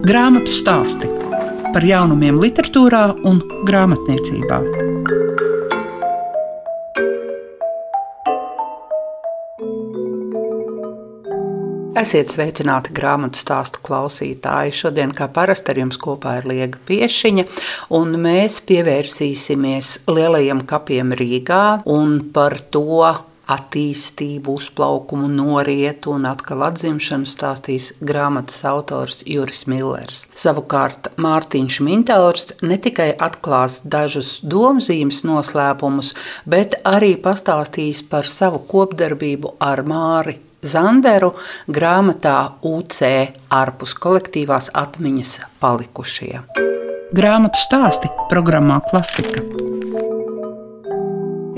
Grāmatu stāsti par jaunumiem, literatūrā un grāmatniecībā. Esiet sveicināti grāmatu stāstu klausītāji. Šodien, kā parasti, ar jums kopā ir Liega Piešiņa, un mēs pievērsīsimies lielajiem kapiem Rīgā un par to attīstību, uzplaukumu, norietu un atkal atzimšanu stāstīs grāmatas autors Juris Millers. Savukārt Mārtiņš Mintaurs ne tikai atklās dažus domzīmes noslēpumus, bet arī pastāstīs par savu kopdarbību ar Māri Zanderu grāmatā UC ārpus kolektīvās atmiņas palikušie. Grāmatu stāsti programmā Klasika.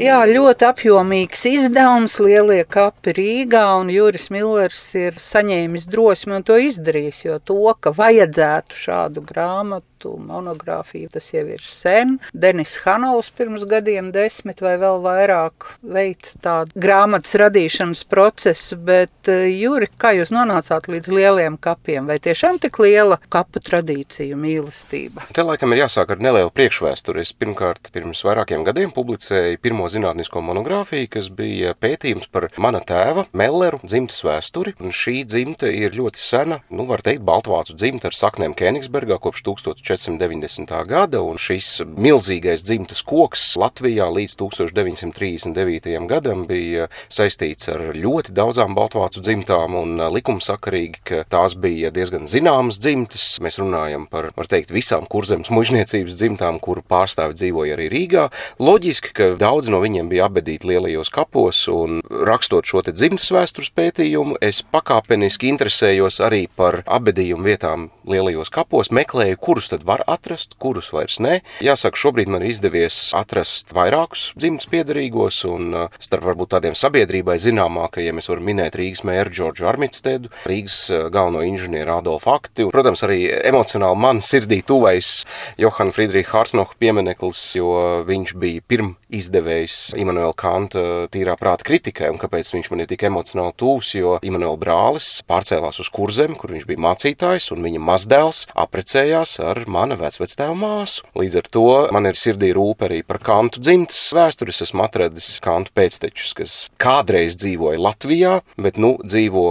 Jā, ļoti apjomīgs izdevums, lielie kapi Rīgā, un Juris Millers ir saņēmis drosmi un to izdarījis, jo to, ka vajadzētu šādu grāmatu grāmatu, monogrāfiju. Tas jau ir sen. Denis Hanovs pirms gadiem, desmit vai vēl vairāk, veica tādu grāmatas radīšanas procesu. Bet, eh, Juri, kā jūs nonācāt līdz lieliem kapiem? Vai tiešām tik liela kapu tradīcija mīlestība? Te laikam ir jāsāk ar nelielu priekšvēsturi. Es pirmkārt pirms vairākiem gadiem publicēju pirmo zinātnisko monogrāfiju, kas bija pētījums par mana tēva Melleru dzimtas vēsturi. Un šī dzimta ir ļoti sena, nu, var teikt, Baltvācu dzimta ar saknēm Kēnigsbergā kopš 1400. 490. gada, un šis milzīgais dzimtas koks Latvijā līdz 1939. gadam bija saistīts ar ļoti daudzām baltvācu dzimtām, un likumsakarīgi, ka tās bija diezgan zināmas dzimtas. Mēs runājam par, var teikt, visām kurzemes mužniecības dzimtām, kuru pārstāvi dzīvoja arī Rīgā. Loģiski, ka daudz no viņiem bija abedīti lielajos kapos, un rakstot šo dzimtas vēstures pētījumu, es pakāpeniski interesējos arī par abedījumu vietām lielajos kapos, meklēju, kurus tad var atrast, kurus vairs ne. Jāsaka, šobrīd man ir izdevies atrast vairākus dzimtas piedarīgos, un uh, starp varbūt tādiem sabiedrībai zināmākajiem es varu minēt Rīgas mēru Džordžu Armitstedu, Rīgas uh, galveno inženieru Adolfu Akti, un, protams, arī emocionāli man sirdī tuvais Johana Friedricha Hartnocha piemineklis, jo viņš bija pirm izdevējs Immanuela Kanta tīrā prāta kritikai, un kāpēc viņš man ir tik emocionāli tūs, jo Immanuela brālis pārcēlās uz kurzem, kur viņš bija mācītājs, un viņa mazdēls aprecējās ar mana vecvectēva māsu. Līdz ar to man ir sirdī rūp arī par kantu dzimtas vēsturi. Es esmu atradis kantu pēctečus, kas kādreiz dzīvoja Latvijā, bet nu dzīvo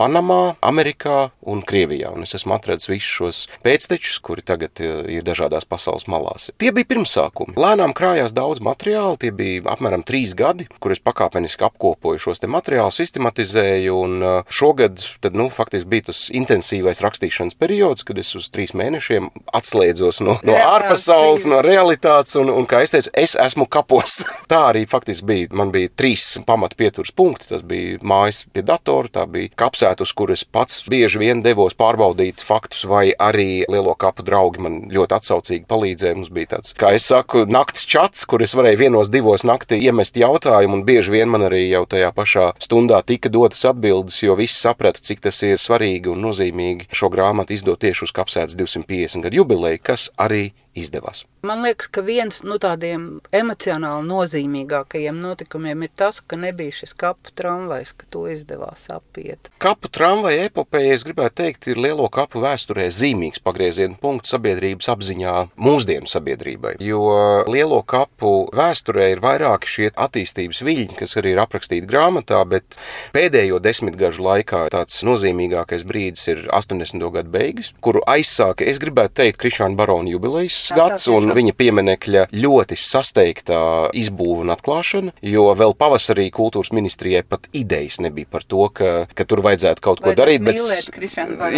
Panamā, Amerikā un Krievijā. Un es esmu atradis visus šos pēctečus, kuri tagad eh, ir dažādās pasaules malās. Tie bija pirmsākumi. Lēnām krājās daudz materiālu, tie bija apmēram trīs gadi, kur es pakāpeniski apkopoju šos te materiālus, sistematizēju, un eh, šogad tad, nu, faktiski bija tas intensīvais rakstīšanas periods, kad es uz trīs mēnešiem atslēdzos no, no ārpasaules, no realitātes, un, un, kā es teicu, es esmu kapos. tā arī faktiski bija. Man bija trīs pamata pieturas punkti. Tas bija mājas pie datora, tā bija kapsēta, uz kuras pats bieži vien devos pārbaudīt faktus, vai arī lielo kapu draugi man ļoti atsaucīgi palīdzēja. Mums bija tāds, kā es saku, nakts čats, kur es varēju vienos divos naktī iemest jautājumu, un bieži vien man arī jau tajā pašā stundā tika dotas atbildes, jo visi saprata, cik tas ir svarīgi un nozīmīgi šo grāmatu izdot tieši uz kapsētas 250 gadu jubileju, kas arī izdevās. Man liekas, ka viens no nu, tādiem emocionāli nozīmīgākajiem notikumiem ir tas, ka nebija šis kapu tramvajs, ka to izdevās apiet. Kapu tramvaja epopeja, es gribētu teikt, ir lielo kapu vēsturē zīmīgs pagrieziena punkts sabiedrības apziņā mūsdienu sabiedrībai. Jo lielo kapu vēsturē ir vairāki šie attīstības viļņi, kas arī ir aprakstīti grāmatā, bet pēdējo desmitgažu laikā tāds nozīmīgākais brīdis ir 80. gadu beigas, kuru aizsāka, es gribētu teikt, Krišāna Barona jubilejas gads un viņa pieminekļa ļoti sasteigtā izbūve un atklāšana, jo vēl pavasarī kultūras ministrijai pat idejas nebija par to, ka, ka tur vajadzētu kaut ko Vai darīt. Bet,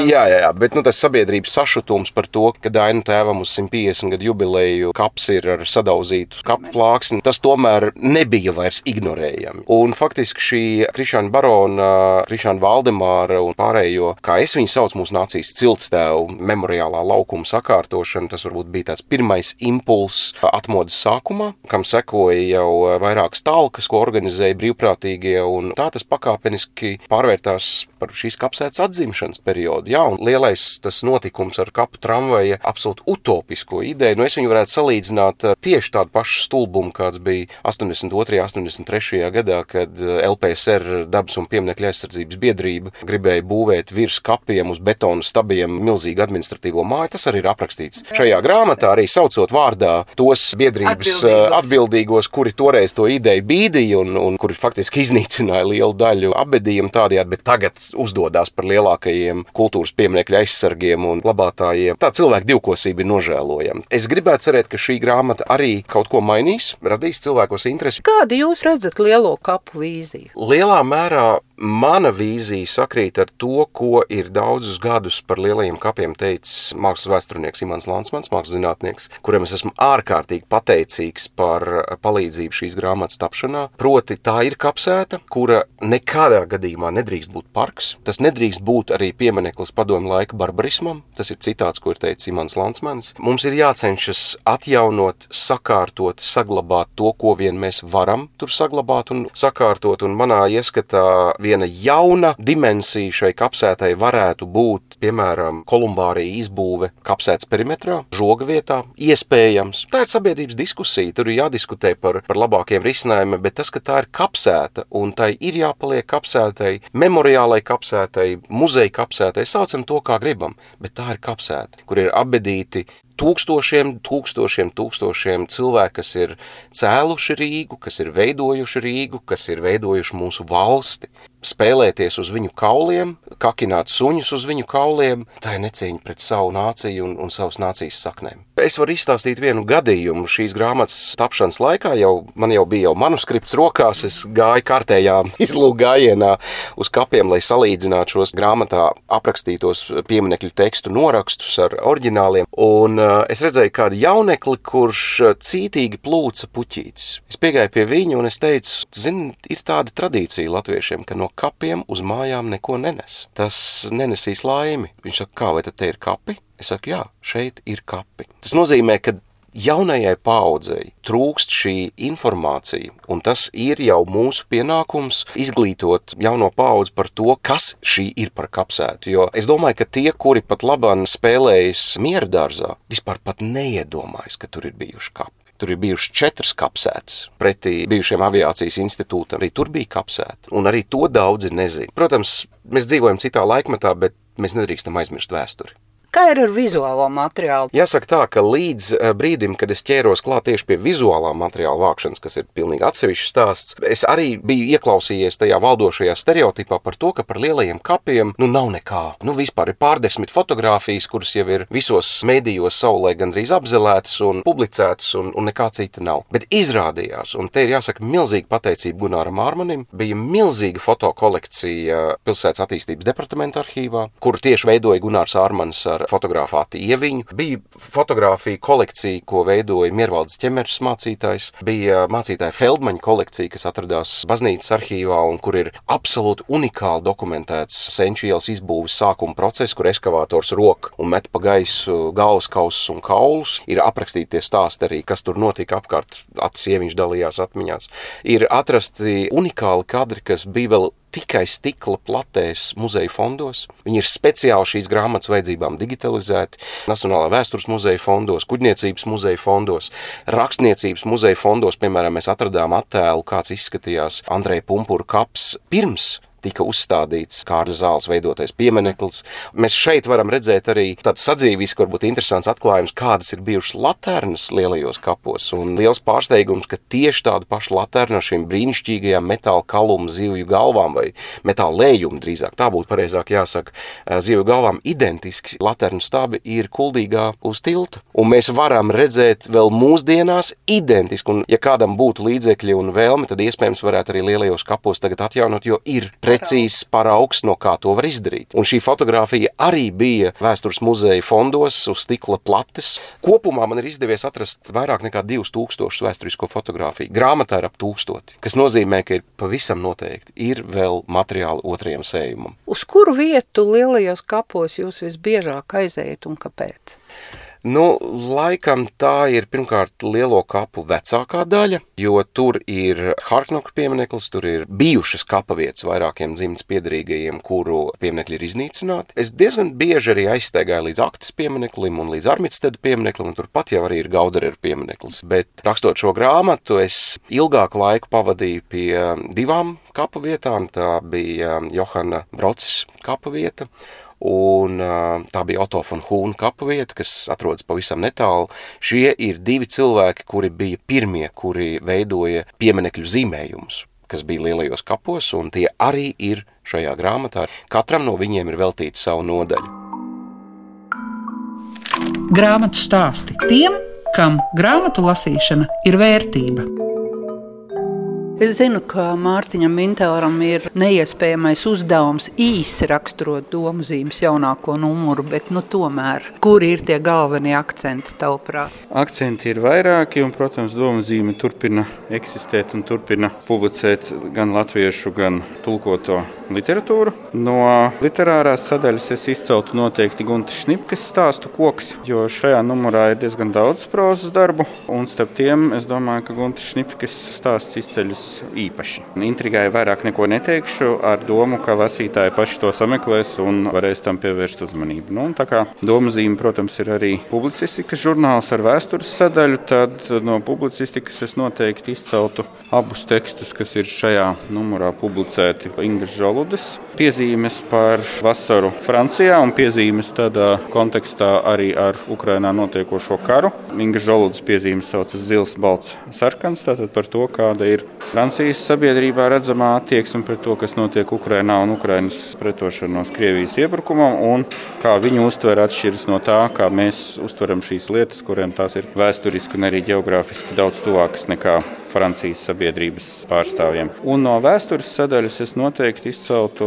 jā, jā, jā, bet nu, tas sabiedrības sašutums par to, ka Dainu tēvam uz 150 gadu jubileju kaps ir ar sadauzītu kapu plāksni, tas tomēr nebija vairs ignorējami. Un faktiski šī Krišāna Barona, Krišāna Valdemāra un pārējo, kā es viņu saucu, mūsu nācijas ciltstēvu memoriālā laukuma sakārtošana, tas varbūt bija tāds pirmais impulss atmodas sākumā, kam sekoja jau vairākas talkas, ko organizēja brīvprātīgie, un tā tas pakāpeniski pārvērtās par šīs kapsētas atzimšanas periodu. Jā, un lielais tas notikums ar kapu tramvaja absolūti utopisko ideju, nu es viņu varētu salīdzināt tieši tādu pašu stulbumu, kāds bija 82. 83. gadā, kad LPSR dabas un pieminiekļa aizsardzības biedrība gribēja būvēt virs kapiem uz betonu stabiem milzīgu administratīvo māju. Tas arī ir aprakstīts šajā grāmatā, arī saucot vārdā tos biedrības atbildīgos, atbildīgos kuri toreiz to ideju bīdīja un, un kuri faktiski iznīcināja lielu daļu abedījumu tādējādi, bet tagad uzdodas par lielākajiem kultūras pieminiekļu aizsargiem un glabātājiem. Tā cilvēka divkosība ir nožēlojama. Es gribētu cerēt, ka šī grāmata arī kaut ko mainīs, radīs cilvēkos interesi. Kādi jūs redzat lielo kapu vīziju? Lielā mērā Mana vīzija sakrīt ar to, ko ir daudzus gadus par lielajiem kapiem teicis mākslas vēsturnieks Imants Lansmans, mākslas zinātnieks, kuram es esmu ārkārtīgi pateicīgs par palīdzību šīs grāmatas tapšanā. Proti, tā ir kapsēta, kura nekādā gadījumā nedrīkst būt parks. Tas nedrīkst būt arī piemineklis padomu laika barbarismam. Tas ir citāts, ko ir teicis Imants Lansmans. Mums ir jācenšas atjaunot, sakārtot, saglabāt to, ko vien mēs varam tur saglabāt un sakārtot. Un manā ieskatā viena jauna dimensija šai kapsētai varētu būt, piemēram, kolumbārija izbūve kapsētas perimetrā, žoga vietā, iespējams. Tā ir sabiedrības diskusija, tur ir jādiskutē par, par labākiem risinājumiem, bet tas, ka tā ir kapsēta un tai ir jāpaliek kapsētai, memoriālai kapsētai, muzeja kapsētai, saucam to, kā gribam, bet tā ir kapsēta, kur ir apbedīti tūkstošiem, tūkstošiem, tūkstošiem cilvēku, kas ir cēluši Rīgu, kas ir veidojuši Rīgu, kas ir veidojuši mūsu valsti spēlēties uz viņu kauliem, kakināt suņus uz viņu kauliem, tā ir necīņa pret savu nāciju un, un savas nācijas saknēm. Es varu izstāstīt vienu gadījumu. Šīs grāmatas tapšanas laikā jau man jau bija jau manuskripts rokās, es gāju kārtējā izlūk gājienā uz kapiem, lai salīdzinātu šos grāmatā aprakstītos pieminekļu tekstu norakstus ar oriģināliem, un uh, es redzēju kādu jaunekli, kurš cītīgi plūca puķītis. Es piegāju pie viņa un es teicu, zini, ir tāda tradīcija latviešiem, ka no kapiem uz mājām neko nenes. Tas nenesīs laimi. Viņš saka, kā vai tad te ir kapi? Es saku, jā, šeit ir kapi. Tas nozīmē, ka jaunajai paudzei trūkst šī informācija, un tas ir jau mūsu pienākums izglītot jauno paudzi par to, kas šī ir par kapsētu. Jo es domāju, ka tie, kuri pat labāk spēlējas miera dārzā, vispār pat neiedomājas, ka tur ir bijuši kapi. Tur ir bijušas četras kapsētas pretī bijušiem aviācijas institūtam. Arī tur bija kapsēta, un arī to daudzi nezina. Protams, mēs dzīvojam citā laikmetā, bet mēs nedrīkstam aizmirst vēsturi. Kā ir ar vizuālo materiālu? Jāsaka tā, ka līdz eh, brīdim, kad es ķēros klāt tieši pie vizuālā materiāla vākšanas, kas ir pilnīgi atsevišķs stāsts, es arī biju ieklausījies tajā valdošajā stereotipā par to, ka par lielajiem kapiem nu nav nekā. Nu vispār ir pārdesmit fotogrāfijas, kuras jau ir visos mēdījos saulē gandrīz apzelētas un publicētas un, un nekā cita nav. Bet izrādījās, un te ir jāsaka milzīga pateicība Gunāram Ārmanim, bija milzīga fotokolekcija pilsētas attīstības departamenta arhīvā, kuru tieši veidoja Gunārs Ārmans ar ar fotogrāfāti Ieviņu. Bija fotografija kolekcija, ko veidoja Miervaldes ķemeris mācītājs. Bija mācītāja Feldmaņa kolekcija, kas atradās baznīcas arhīvā un kur ir absolūti unikāli dokumentēts senču ielas izbūves sākuma process, kur eskavātors rok un met pa gaisu galvaskausus un kaulus. Ir aprakstīti tie stāsti arī, kas tur notika apkārt. Acis ieviņš dalījās atmiņās. Ir atrasti unikāli kadri, kas bija vēl tikai stikla platēs muzeja fondos. Viņi ir speciāli šīs grāmatas vajadzībām digitalizēti Nacionālā vēstures muzeja fondos, kuģniecības muzeja fondos, rakstniecības muzeja fondos. Piemēram, mēs atradām attēlu, kāds izskatījās Andreja Pumpura kaps pirms tika uzstādīts Kārļa zāles veidotais piemineklis. Mēs šeit varam redzēt arī tādu sadzīvisku, varbūt interesants atklājums, kādas ir bijušas laternas lielajos kapos. Un liels pārsteigums, ka tieši tādu pašu laternu ar šīm brīnišķīgajām metāla kalumu zivju galvām vai metāla lējumu drīzāk, tā būtu pareizāk jāsaka, zivju galvām identiski laternu stābi ir kuldīgā uz tilta. Un mēs varam redzēt vēl mūsdienās identiski, un ja kādam būtu līdzekļi un vēlme, tad iespējams varētu arī lielajos kapos tagad atjaunot, jo ir pret precīzs paraugs, no kā to var izdarīt. Un šī fotografija arī bija vēstures muzeja fondos uz stikla plates. Kopumā man ir izdevies atrast vairāk nekā 2000 vēsturisko fotografiju. Grāmatā ir ap tūkstoti, kas nozīmē, ka ir pavisam noteikti ir vēl materiāli otrajam sējumam. Uz kuru vietu lielajos kapos jūs visbiežāk aizējat un kāpēc? Nu, laikam tā ir pirmkārt lielo kapu vecākā daļa, jo tur ir Harknoka piemineklis, tur ir bijušas kapavietas vairākiem dzimtas piedarīgajiem, kuru pieminekļi ir iznīcināti. Es diezgan bieži arī aizsteigāju līdz aktas piemineklim un līdz Armitsteda piemineklim, un turpat jau arī ir Gauderer piemineklis. Bet rakstot šo grāmatu, es ilgāku laiku pavadīju pie divām kapu vietām. Tā bija Johana Brocis kapu vieta un tā bija Otto von Hūna kapu vieta, kas atrodas pavisam netālu. Šie ir divi cilvēki, kuri bija pirmie, kuri veidoja pieminekļu zīmējumus, kas bija lielajos kapos, un tie arī ir šajā grāmatā. Katram no viņiem ir veltīta savu nodaļu. Grāmatu stāsti tiem, kam grāmatu lasīšana ir vērtība. Es zinu, ka Mārtiņam Mintāram ir neiespējamais uzdevums īsi raksturot domu zīmes jaunāko numuru, bet nu, tomēr, kur ir tie galvenie akcenti tavuprāt? Akcenti ir vairāki, un, protams, domu zīme turpina eksistēt un turpina publicēt gan latviešu, gan tulkoto literatūru. No literārās sadaļas es izceltu noteikti Gunta Šnipkas stāstu koks, jo šajā numurā ir diezgan daudz prozas darbu, un starp tiem es domāju, ka Gunta Šnipkas stāsts izceļas īpaši. Intrigai vairāk neko neteikšu, ar domu, ka lasītāji paši to sameklēs un varēs tam pievērst uzmanību. Nu, tā kā domazīme, protams, ir arī publicistikas žurnāls ar vēstures sadaļu, tad no publicistikas es noteikti izceltu abus tekstus, kas ir šajā numurā publicēti. Ingas Žoludes piezīmes par vasaru Francijā un piezīmes tādā kontekstā arī ar Ukrainā notiekošo karu. Ingas Žoludes piezīmes saucas zils, balts, sarkans, tātad par to, kāda ir Francijas sabiedrībā redzamā attieksme pret to, kas notiek Ukrajinā un Ukraiņas pretošanos Krievijas iebrukumam, un kā viņi uztver atšķiras no tā, kā mēs uztveram šīs lietas, kuriem tās ir vēsturiski un arī geogrāfiski daudz tuvākas nekā Francijas sabiedrības pārstāvjiem. Un no vēstures sadaļas es noteikti izceltu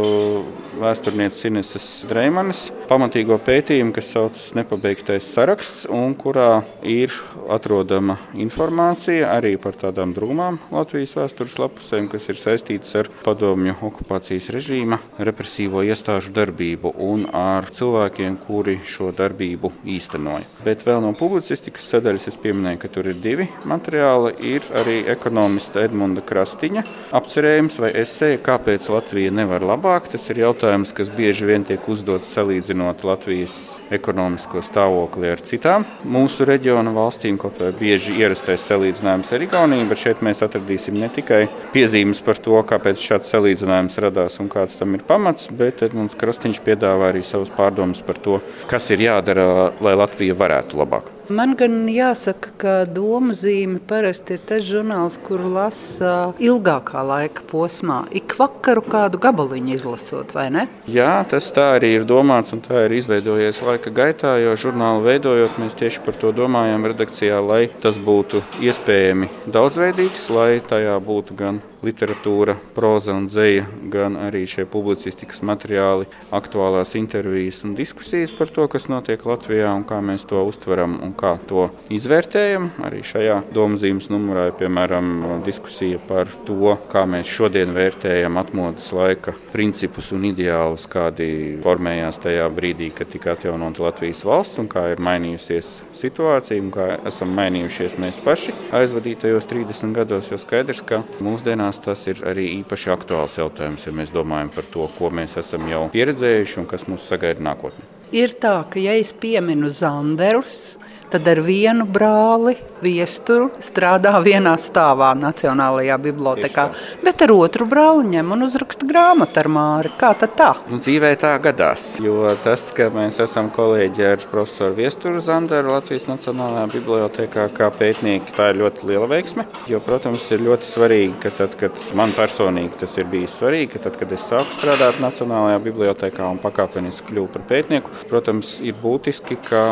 vēsturnieces Ineses Dreimanes pamatīgo pētījumu, kas saucas Nepabeigtais saraksts, un kurā ir atrodama informācija arī par tādām drūmām Latvijas vēstures lapusēm, kas ir saistītas ar padomju okupācijas režīma represīvo iestāžu darbību un ar cilvēkiem, kuri šo darbību īstenoja. Bet vēl no publicistikas sadaļas es pieminēju, ka tur ir divi materiāli. Ir arī ekonomista Edmunda Krastiņa apcerējums vai esēja, kāpēc Latvija nevar labāk. Tas ir jautājums, kas bieži vien tiek uzdots salīdzinot Latvijas ekonomisko stāvokli ar citām mūsu reģiona valstīm, kaut vai bieži ierastais salīdzinājums ar Igauniju, bet šeit mēs atradīsim ne tikai piezīmes par to, kāpēc šāds salīdzinājums radās un kāds tam ir pamats, bet Edmunds Krastiņš piedāvā arī savus pārdomus par to, kas ir jādara, lai Latvija varētu labāk. Man gan jāsaka, ka domu zīme parasti ir tas žurnāls, kuru lasa ilgākā laika posmā. Ik vakaru kādu gabaliņu izlasot, vai ne? Jā, tas tā arī ir domāts un tā ir izveidojies laika gaitā, jo žurnālu veidojot, mēs tieši par to domājam redakcijā, lai tas būtu iespējami daudzveidīgs, lai tajā būtu gan literatūra, proza un dzeja, gan arī šie publicistikas materiāli, aktuālās intervijas un diskusijas par to, kas notiek Latvijā un kā mēs to uztveram un kā to izvērtējam. Arī šajā domzīmes numurā ir piemēram diskusija par to, kā mēs šodien vērtējam atmodas laika principus un ideālus, kādi formējās tajā brīdī, kad tika atjaunota Latvijas valsts un kā ir mainījusies situācija un kā esam mainījušies mēs paši aizvadītajos 30 gados, jo skaidrs, ka mūsdienās mūsdienās tas ir arī īpaši aktuāls jautājums, ja mēs domājam par to, ko mēs esam jau pieredzējuši un kas mūs sagaida nākotnē. Ir tā, ka ja es pieminu Zanderus, tad ar vienu brāli viesturu strādā vienā stāvā Nacionālajā bibliotekā, bet ar otru brāli ņem un uzraksta grāmatu ar Māri. Kā tad tā? Nu, dzīvē tā gadās, jo tas, ka mēs esam kolēģi ar profesoru Viesturu Zanderu Latvijas Nacionālajā bibliotekā kā pētnieki, tā ir ļoti liela veiksme, jo, protams, ir ļoti svarīgi, ka tad, kad man personīgi tas ir bijis svarīgi, ka tad, kad es sāku strādāt Nacionālajā bibliotekā un pakāpeniski kļuvu par pētnieku, protams, ir būtiski, ka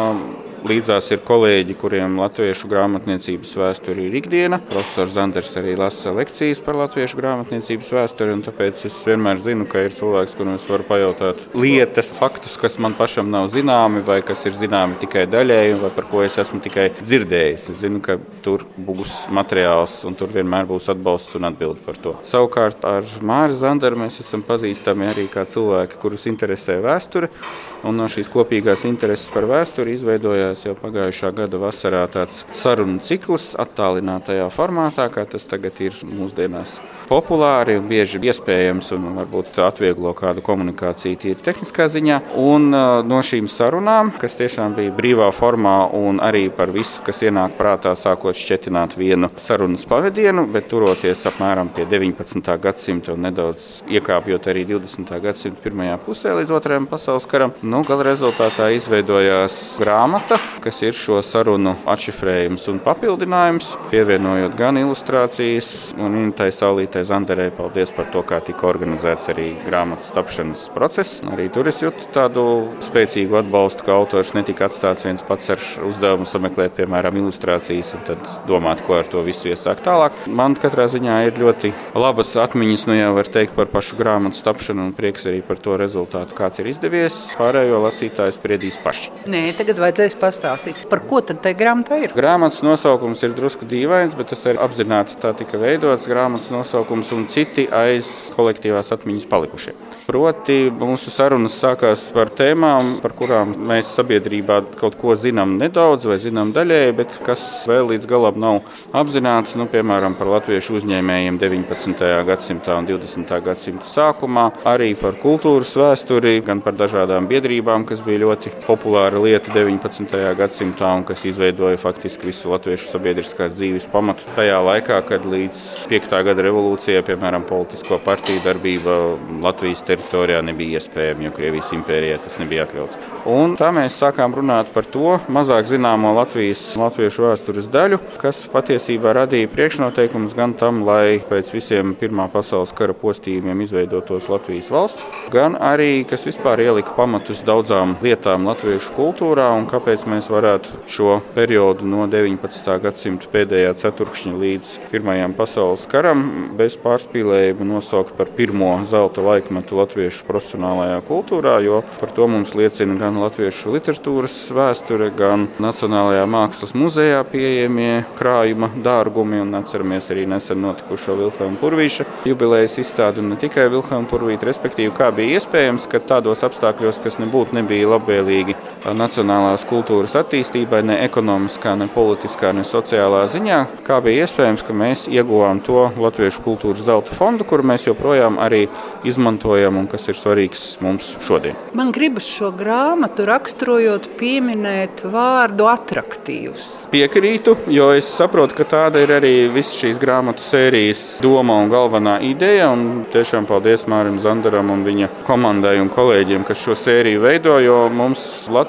Līdzās ir kolēģi, kuriem latviešu grāmatniecības vēsture ir ikdiena. Profesors Zanders arī lasa lekcijas par latviešu grāmatniecības vēsturi, un tāpēc es vienmēr zinu, ka ir cilvēks, kuram es varu pajautāt lietas, faktus, kas man pašam nav zināmi, vai kas ir zināmi tikai daļēji, vai par ko es esmu tikai dzirdējis. Es zinu, ka tur būs materiāls, un tur vienmēr būs atbalsts un atbildi par to. Savukārt ar Māri Zanderu mēs esam pazīstami arī kā cilvēki, kurus interesē vēsture, un no šīs kopīgās intereses par vēsturi izveidojās sākās jau pagājušā gada vasarā tāds sarunu cikls attālinātajā formātā, kā tas tagad ir mūsdienās populāri un bieži iespējams un varbūt atvieglo kādu komunikāciju tīri tehniskā ziņā. Un no šīm sarunām, kas tiešām bija brīvā formā un arī par visu, kas ienāk prātā, sākot šķetināt vienu sarunas pavadienu, bet turoties apmēram pie 19. gadsimta un nedaudz iekāpjot arī 20. gadsimta pirmajā pusē līdz otrajam pasaules karam, nu, gala rezultātā izveidojās grāmata, kas ir šo sarunu atšifrējums un papildinājums, pievienojot gan ilustrācijas un Intai Saulītei Martai Zanderei paldies par to, kā tika organizēts arī grāmatas tapšanas process. Arī tur es jūtu tādu spēcīgu atbalstu, ka autors netika atstāts viens pats ar uzdevumu sameklēt, piemēram, ilustrācijas un tad domāt, ko ar to visu iesākt tālāk. Man katrā ziņā ir ļoti labas atmiņas, nu jau var teikt par pašu grāmatas tapšanu un prieks arī par to rezultātu, kāds ir izdevies. Pārējo lasītāju spriedīs paši. Nē, tagad vajadzēs pastāstīt, par ko tad te grāmata ir. Grāmatas nosaukums ir drusku dīvains, bet tas ir apzināti tā tika veidots. Grāmatas nosaukums un citi aiz kolektīvās atmiņas palikušie. Proti, mūsu sarunas sākās par tēmām, par kurām mēs sabiedrībā kaut ko zinām nedaudz vai zinām daļēji, bet kas vēl līdz galam nav apzināts, nu, piemēram, par latviešu uzņēmējiem 19. gadsimtā un 20. gadsimta sākumā, arī par kultūras vēsturi, gan par dažādām biedrībām, kas bija ļoti populāra lieta 19. Gadsimtā un kas izveidoja faktiski visu latviešu sabiedriskās dzīves pamatu tajā laikā, kad līdz 5. gada revolūcijai piemēram, politisko partiju darbība Latvijas teritorijā nebija iespējama, jo Krievijas impērijā tas nebija atļauts. Un tā mēs sākām runāt par to mazāk zināmo Latvijas latviešu vēstures daļu, kas patiesībā radīja priekšnoteikumus gan tam, lai pēc visiem Pirmā pasaules kara postījumiem izveidotos Latvijas valsts, gan arī, kas vispār ielika pamatus daudzām lietām latviešu kultūrā un kāpēc mēs varētu šo periodu no 19. gadsimta pēdējā ceturkšņa līdz Pirmajam pasaules karam bez pārspīlējuma nosaukt par pirmo zelta laikmetu latviešu profesionālajā kultūrā, jo par to mums liecina gan latviešu literatūras vēsture, gan Nacionālajā mākslas muzejā pieejamie krājuma dārgumi. Atceramies arī nesen notikušo Vilhelma Purvīša jubilejas izstādi un ne tikai Vilhelma Purvīta, respektīvi, kā bija iespējams, ka tādos apstākļos, kas nebūtu nebija labvēlīgi nacionālās kultūras attīstībai, ne ekonomiskā, ne politiskā, ne sociālā ziņā, kā bija iespējams, ka mēs ieguvām to latviešu kultūras zelta fondu, kuru mēs joprojām arī izmantojam un kas ir svarīgs mums šodien. Man gribas šo grāmatu raksturojot pieminēt vārdu attraktīvs. Piekrītu, jo es saprotu, ka tāda ir arī visas šīs grāmatu sērijas doma un galvenā ideja. Un tiešām paldies Mārim Zandaram un viņa komandai un kolēģiem, kas šo sēriju veido, jo mums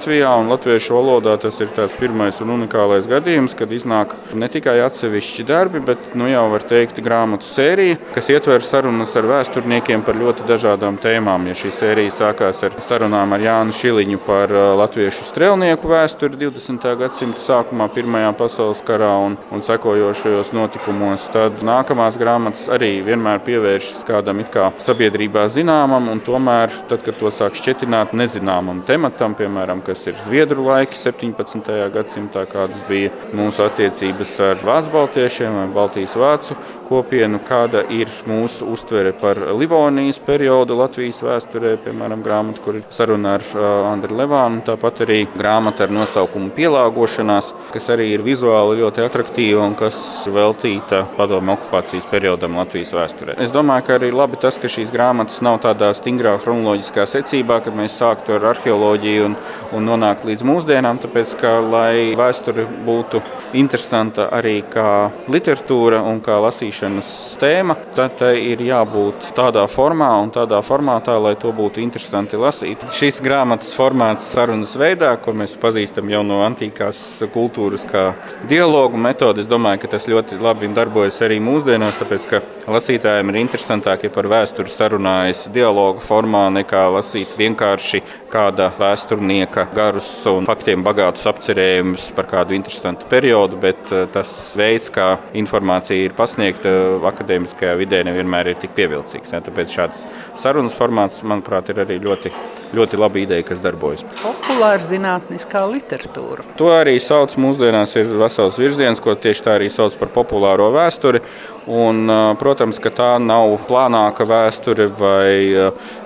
Latvijā un latviešu valodā tas ir tāds pirmais un unikālais gadījums, kad iznāk ne tikai atsevišķi darbi, bet nu jau var teikt grāmatu sērija kas ietver sarunas ar vēsturniekiem par ļoti dažādām tēmām. Ja šī sērija sākās ar sarunām ar Jānu Šiliņu par latviešu strēlnieku vēsturi 20. gadsimta sākumā, Pirmajā pasaules karā un, un sekojošajos notikumos, tad nākamās grāmatas arī vienmēr pievēršas kādam it kā sabiedrībā zināmam, un tomēr, tad, kad to sāk šķietināt nezināmam tematam, piemēram, kas ir Zviedru laiki 17. gadsimtā, kādas bija mūsu attiecības ar Vācu baltiešiem vai Baltijas vācu kopienu, kāda ir mūsu uztvere par Livonijas periodu Latvijas vēsturē, piemēram, grāmata, kur ir saruna ar uh, Andriu Levānu, tāpat arī grāmata ar nosaukumu Pielāgošanās, kas arī ir vizuāli ļoti attraktīva un kas veltīta padomu okupācijas periodam Latvijas vēsturē. Es domāju, ka arī labi tas, ka šīs grāmatas nav tādā stingrā chronoloģiskā secībā, kad mēs sāktu ar arheoloģiju un, un nonāktu līdz mūsdienām, tāpēc, ka, lai vēsture būtu interesanta arī kā literatūra un kā lasīšanas tēma, tad tai ir jābūt tādā formā un tādā formātā, lai to būtu interesanti lasīt. Šis grāmatas formāts sarunas veidā, ko mēs pazīstam jau no antīkās kultūras, kā dialogu metode, es domāju, ka tas ļoti labi darbojas arī mūsdienās, tāpēc ka lasītājiem ir interesantāk, ja par vēsturi sarunājas dialogu formā, nekā lasīt vienkārši kāda vēsturnieka garus un faktiem bagātus apcerējumus par kādu interesantu periodu, bet eh, tas veids, kā informācija ir pasniegta akadēmiskajā vidē, nevienmēr ir tik pievilcīgs. Ja? Tāpēc šāds sarunas formāts, manuprāt, ir arī ļoti ļoti laba ideja, kas darbojas. Populāra zinātniskā literatūra. To arī sauc mūsdienās, ir vesels virziens, ko tieši tā arī sauc par populāro vēsturi. Un, protams, ka tā nav plānāka vēsture vai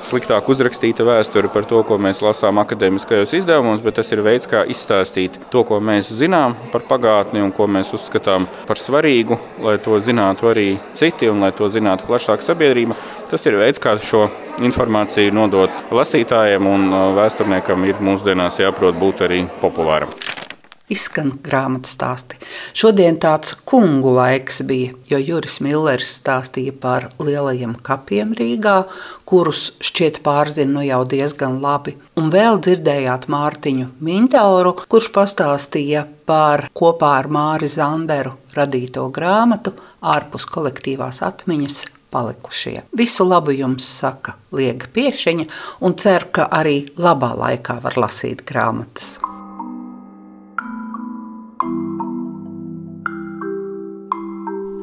sliktāk uzrakstīta vēsture par to, ko mēs lasām akadēmiskajos izdevumos, bet tas ir veids, kā izstāstīt to, ko mēs zinām par pagātni un ko mēs uzskatām par svarīgu, lai to zinātu arī citi un lai to zinātu plašāka sabiedrība. Tas ir veids, kā šo informāciju nodot lasītājiem, un vēsturniekam ir mūsdienās jāprot būt arī populāram izskan grāmatu stāsti. Šodien tāds kungu laiks bija, jo Juris Millers stāstīja par lielajiem kapiem Rīgā, kurus šķiet pārzina nu jau diezgan labi. Un vēl dzirdējāt Mārtiņu Mintauru, kurš pastāstīja par kopā ar Māri Zanderu radīto grāmatu ārpus kolektīvās atmiņas palikušie. Visu labu jums saka Liega Piešiņa un cer, ka arī labā laikā var lasīt grāmatas.